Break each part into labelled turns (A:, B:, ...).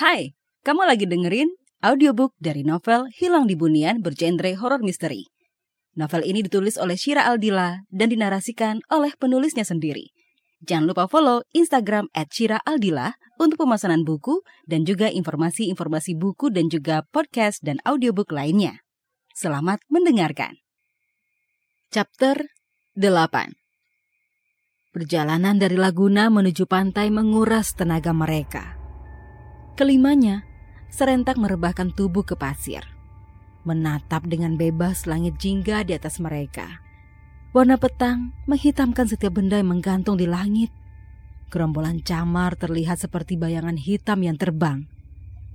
A: Hai, kamu lagi dengerin audiobook dari novel Hilang di Bunian bergenre horror misteri. Novel ini ditulis oleh Shira Aldila dan dinarasikan oleh penulisnya sendiri. Jangan lupa follow Instagram at untuk pemesanan buku dan juga informasi-informasi buku dan juga podcast dan audiobook lainnya. Selamat mendengarkan. Chapter 8 Perjalanan dari Laguna menuju pantai menguras tenaga mereka. Kelimanya serentak merebahkan tubuh ke pasir. Menatap dengan bebas langit jingga di atas mereka. Warna petang menghitamkan setiap benda yang menggantung di langit. Gerombolan camar terlihat seperti bayangan hitam yang terbang.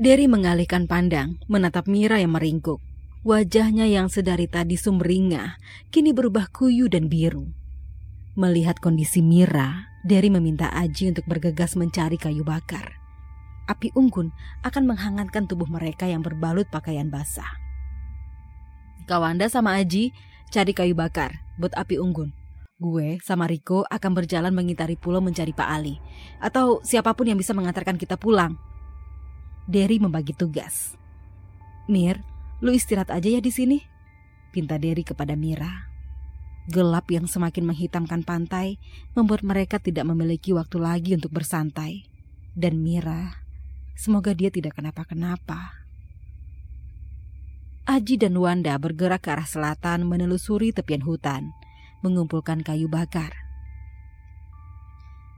A: Derry mengalihkan pandang, menatap Mira yang meringkuk. Wajahnya yang sedari tadi sumringah, kini berubah kuyu dan biru. Melihat kondisi Mira, Derry meminta Aji untuk bergegas mencari kayu bakar api unggun akan menghangatkan tubuh mereka yang berbalut pakaian basah. Kawanda sama Aji cari kayu bakar buat api unggun. Gue sama Riko akan berjalan mengitari pulau mencari Pak Ali. Atau siapa pun yang bisa mengantarkan kita pulang. Derry membagi tugas. Mir, lu istirahat aja ya di sini. Pinta Derry kepada Mira. Gelap yang semakin menghitamkan pantai membuat mereka tidak memiliki waktu lagi untuk bersantai. Dan Mira Semoga dia tidak kenapa-kenapa. Aji dan Wanda bergerak ke arah selatan menelusuri tepian hutan, mengumpulkan kayu bakar.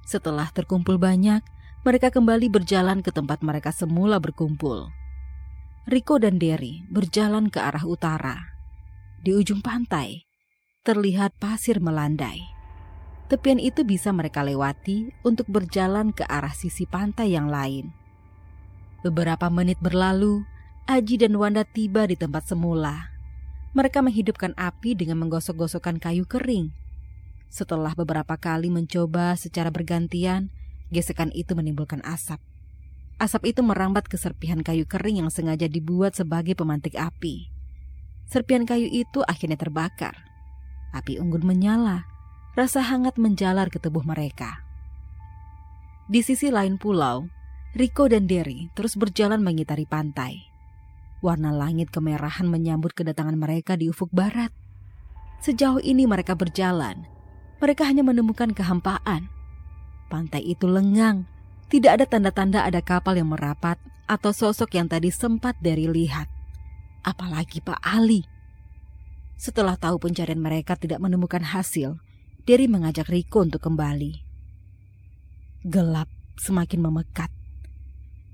A: Setelah terkumpul banyak, mereka kembali berjalan ke tempat mereka semula berkumpul. Riko dan Derry berjalan ke arah utara. Di ujung pantai, terlihat pasir melandai. Tepian itu bisa mereka lewati untuk berjalan ke arah sisi pantai yang lain. Beberapa menit berlalu, Aji dan Wanda tiba di tempat semula. Mereka menghidupkan api dengan menggosok-gosokkan kayu kering. Setelah beberapa kali mencoba secara bergantian, gesekan itu menimbulkan asap. Asap itu merambat ke serpihan kayu kering yang sengaja dibuat sebagai pemantik api. Serpihan kayu itu akhirnya terbakar. Api unggun menyala, rasa hangat menjalar ke tubuh mereka. Di sisi lain pulau, Riko dan Derry terus berjalan mengitari pantai. Warna langit kemerahan menyambut kedatangan mereka di ufuk barat. Sejauh ini mereka berjalan, mereka hanya menemukan kehampaan. Pantai itu lengang, tidak ada tanda-tanda ada kapal yang merapat atau sosok yang tadi sempat Derry lihat. Apalagi Pak Ali. Setelah tahu pencarian mereka tidak menemukan hasil, Derry mengajak Riko untuk kembali. Gelap semakin memekat.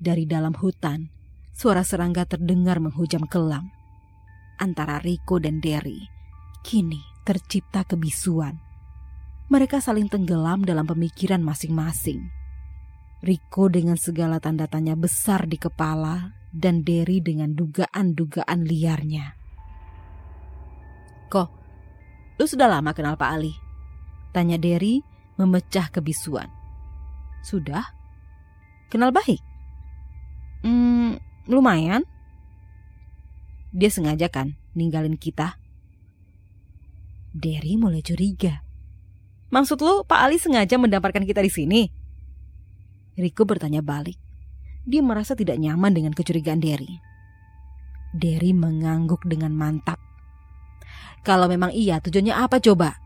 A: Dari dalam hutan, suara serangga terdengar menghujam kelam. Antara Riko dan Derry, kini tercipta kebisuan. Mereka saling tenggelam dalam pemikiran masing-masing. Riko dengan segala tanda tanya besar di kepala dan Derry dengan dugaan-dugaan liarnya. Kok, lu sudah lama kenal Pak Ali? Tanya Derry memecah kebisuan. Sudah? Kenal baik? Hmm, lumayan. Dia sengaja kan ninggalin kita. Derry mulai curiga. Maksud lu Pak Ali sengaja mendapatkan kita di sini? Riko bertanya balik. Dia merasa tidak nyaman dengan kecurigaan Derry. Derry mengangguk dengan mantap. Kalau memang iya, tujuannya apa coba?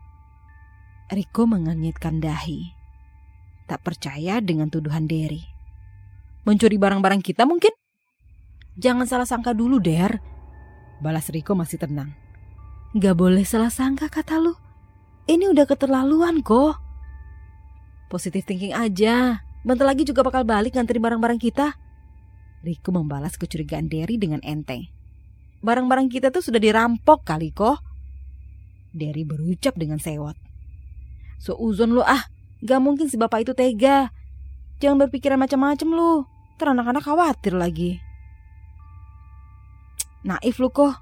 A: Riko mengenyitkan dahi. Tak percaya dengan tuduhan Derry. Mencuri barang-barang kita mungkin? Jangan salah sangka dulu, Der. Balas Riko masih tenang. Gak boleh salah sangka kata lu. Ini udah keterlaluan kok. Positif thinking aja. Bentar lagi juga bakal balik nganterin barang-barang kita. Riko membalas kecurigaan Derry dengan enteng. Barang-barang kita tuh sudah dirampok kali kok. Derry berucap dengan sewot. So uzon lu ah, gak mungkin si bapak itu tega. Jangan berpikiran macam-macam lu. Ntar anak-anak khawatir lagi. Naif lu kok.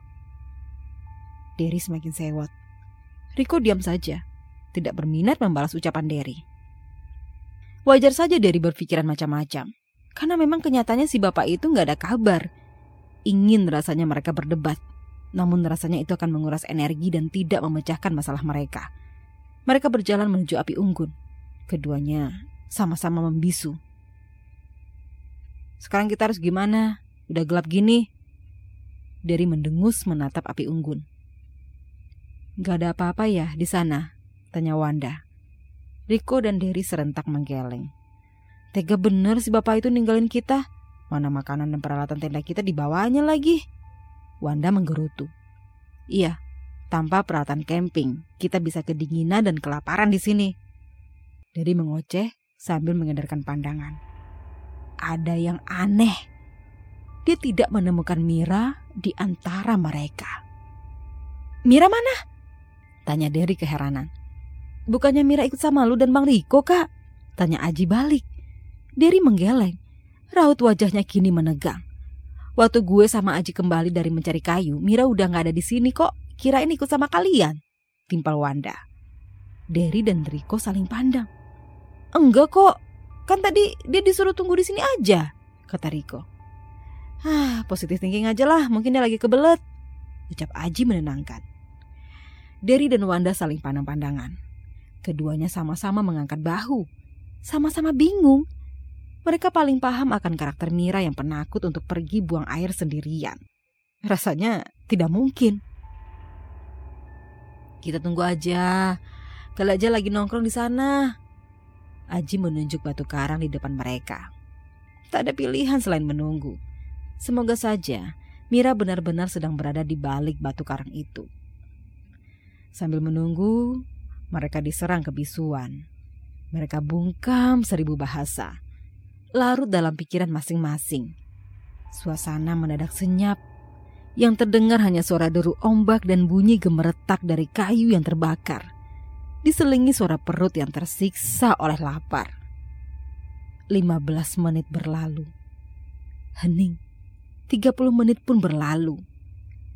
A: Derry semakin sewot. Riko diam saja, tidak berminat membalas ucapan Derry. Wajar saja Derry berpikiran macam-macam, karena memang kenyataannya si bapak itu nggak ada kabar. Ingin rasanya mereka berdebat, namun rasanya itu akan menguras energi dan tidak memecahkan masalah mereka. Mereka berjalan menuju api unggun. Keduanya sama-sama membisu sekarang kita harus gimana? Udah gelap gini. Dari mendengus menatap api unggun. Gak ada apa-apa ya di sana? Tanya Wanda. Riko dan Derry serentak menggeleng. Tega bener si bapak itu ninggalin kita. Mana makanan dan peralatan tenda kita dibawanya lagi. Wanda menggerutu. Iya, tanpa peralatan camping, kita bisa kedinginan dan kelaparan di sini. Derry mengoceh sambil mengedarkan pandangan. Ada yang aneh. Dia tidak menemukan Mira di antara mereka. Mira mana? Tanya Derry keheranan. Bukannya Mira ikut sama lu dan Bang Riko, Kak? Tanya Aji balik. Derry menggeleng. Raut wajahnya kini menegang. Waktu gue sama Aji kembali dari mencari kayu, Mira udah gak ada di sini kok. Kirain ikut sama kalian. Timpal Wanda. Derry dan Riko saling pandang. Enggak kok. Kan tadi dia disuruh tunggu di sini aja, kata Riko. Ah, positif thinking aja lah, mungkin dia lagi kebelet. Ucap Aji menenangkan. Derry dan Wanda saling pandang-pandangan. Keduanya sama-sama mengangkat bahu. Sama-sama bingung. Mereka paling paham akan karakter Mira yang penakut untuk pergi buang air sendirian. Rasanya tidak mungkin. Kita tunggu aja. Kalau aja lagi nongkrong di sana. Aji menunjuk batu karang di depan mereka. Tak ada pilihan selain menunggu. Semoga saja Mira benar-benar sedang berada di balik batu karang itu. Sambil menunggu, mereka diserang kebisuan. Mereka bungkam seribu bahasa, larut dalam pikiran masing-masing. Suasana mendadak senyap. Yang terdengar hanya suara deru ombak dan bunyi gemeretak dari kayu yang terbakar. Diselingi suara perut yang tersiksa oleh lapar. 15 menit berlalu. Hening. 30 menit pun berlalu.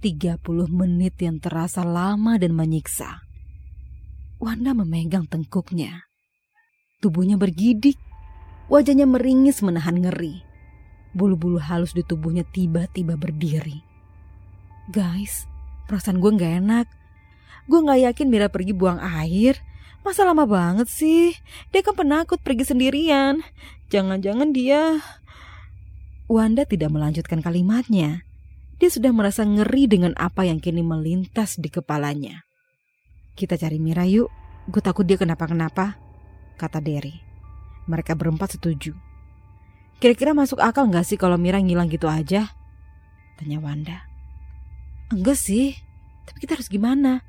A: 30 menit yang terasa lama dan menyiksa. Wanda memegang tengkuknya. Tubuhnya bergidik. Wajahnya meringis menahan ngeri. Bulu-bulu halus di tubuhnya tiba-tiba berdiri. Guys, perasaan gue gak enak. Gue gak yakin Mira pergi buang air. Masa lama banget sih? Dia kan penakut pergi sendirian. Jangan-jangan dia... Wanda tidak melanjutkan kalimatnya dia sudah merasa ngeri dengan apa yang kini melintas di kepalanya. Kita cari Mira yuk, gue takut dia kenapa-kenapa, kata Derry. Mereka berempat setuju. Kira-kira masuk akal gak sih kalau Mira ngilang gitu aja? Tanya Wanda. Enggak sih, tapi kita harus gimana?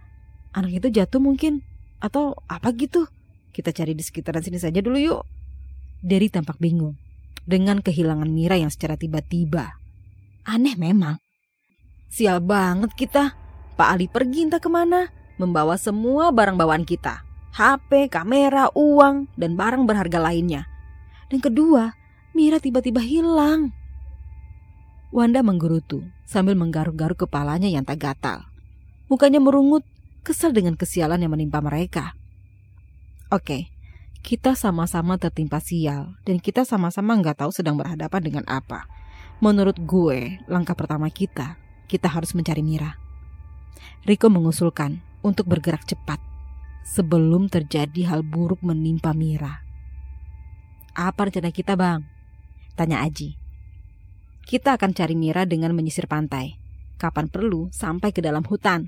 A: Anak itu jatuh mungkin, atau apa gitu? Kita cari di sekitaran sini saja dulu yuk. Derry tampak bingung dengan kehilangan Mira yang secara tiba-tiba. Aneh memang, Sial banget kita. Pak Ali pergi entah ke mana, membawa semua barang bawaan kita. HP, kamera, uang, dan barang berharga lainnya. Dan kedua, Mira tiba-tiba hilang. Wanda menggerutu sambil menggaruk-garuk kepalanya yang tak gatal. Mukanya merungut, kesal dengan kesialan yang menimpa mereka. Oke, kita sama-sama tertimpa sial dan kita sama-sama nggak tahu sedang berhadapan dengan apa. Menurut gue, langkah pertama kita kita harus mencari Mira. Riko mengusulkan untuk bergerak cepat sebelum terjadi hal buruk menimpa Mira. Apa rencana kita bang? Tanya Aji. Kita akan cari Mira dengan menyisir pantai. Kapan perlu sampai ke dalam hutan.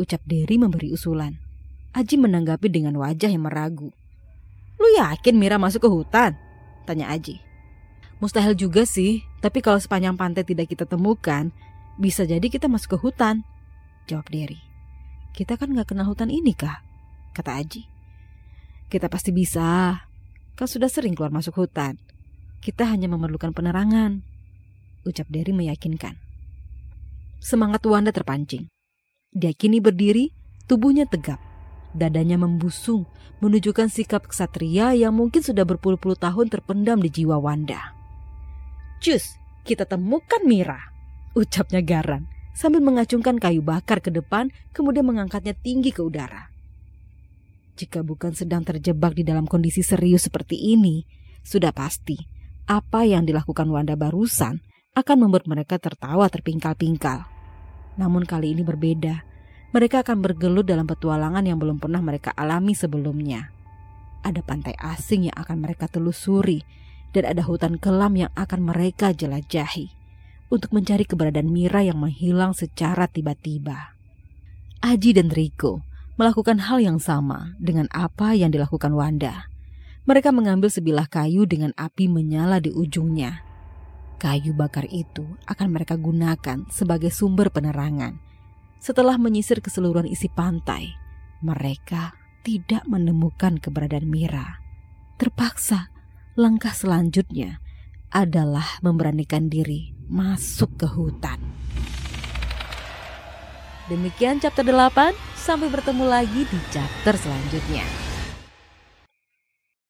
A: Ucap Derry memberi usulan. Aji menanggapi dengan wajah yang meragu. Lu yakin Mira masuk ke hutan? Tanya Aji. Mustahil juga sih, tapi kalau sepanjang pantai tidak kita temukan, bisa jadi kita masuk ke hutan. Jawab Derry. Kita kan gak kenal hutan ini kah? Kata Aji. Kita pasti bisa. Kau sudah sering keluar masuk hutan. Kita hanya memerlukan penerangan. Ucap Derry meyakinkan. Semangat Wanda terpancing. Dia kini berdiri, tubuhnya tegap. Dadanya membusung, menunjukkan sikap kesatria yang mungkin sudah berpuluh-puluh tahun terpendam di jiwa Wanda. Cus, kita temukan Mira ucapnya garang sambil mengacungkan kayu bakar ke depan kemudian mengangkatnya tinggi ke udara. Jika bukan sedang terjebak di dalam kondisi serius seperti ini, sudah pasti apa yang dilakukan Wanda barusan akan membuat mereka tertawa terpingkal-pingkal. Namun kali ini berbeda. Mereka akan bergelut dalam petualangan yang belum pernah mereka alami sebelumnya. Ada pantai asing yang akan mereka telusuri dan ada hutan kelam yang akan mereka jelajahi untuk mencari keberadaan Mira yang menghilang secara tiba-tiba. Aji dan Riko melakukan hal yang sama dengan apa yang dilakukan Wanda. Mereka mengambil sebilah kayu dengan api menyala di ujungnya. Kayu bakar itu akan mereka gunakan sebagai sumber penerangan. Setelah menyisir keseluruhan isi pantai, mereka tidak menemukan keberadaan Mira. Terpaksa, langkah selanjutnya adalah memberanikan diri masuk ke hutan. Demikian chapter 8, sampai bertemu lagi di chapter selanjutnya.